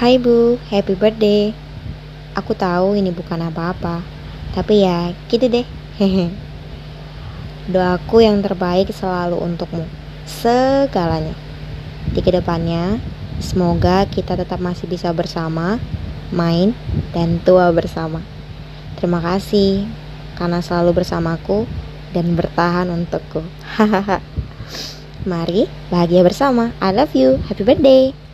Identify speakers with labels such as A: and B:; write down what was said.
A: Hai Bu, happy birthday. Aku tahu ini bukan apa-apa, tapi ya gitu deh. Doaku yang terbaik selalu untukmu, segalanya. Di ke depannya, semoga kita tetap masih bisa bersama, main, dan tua bersama. Terima kasih karena selalu bersamaku dan bertahan untukku. Hahaha. Mari bahagia bersama. I love you. Happy birthday.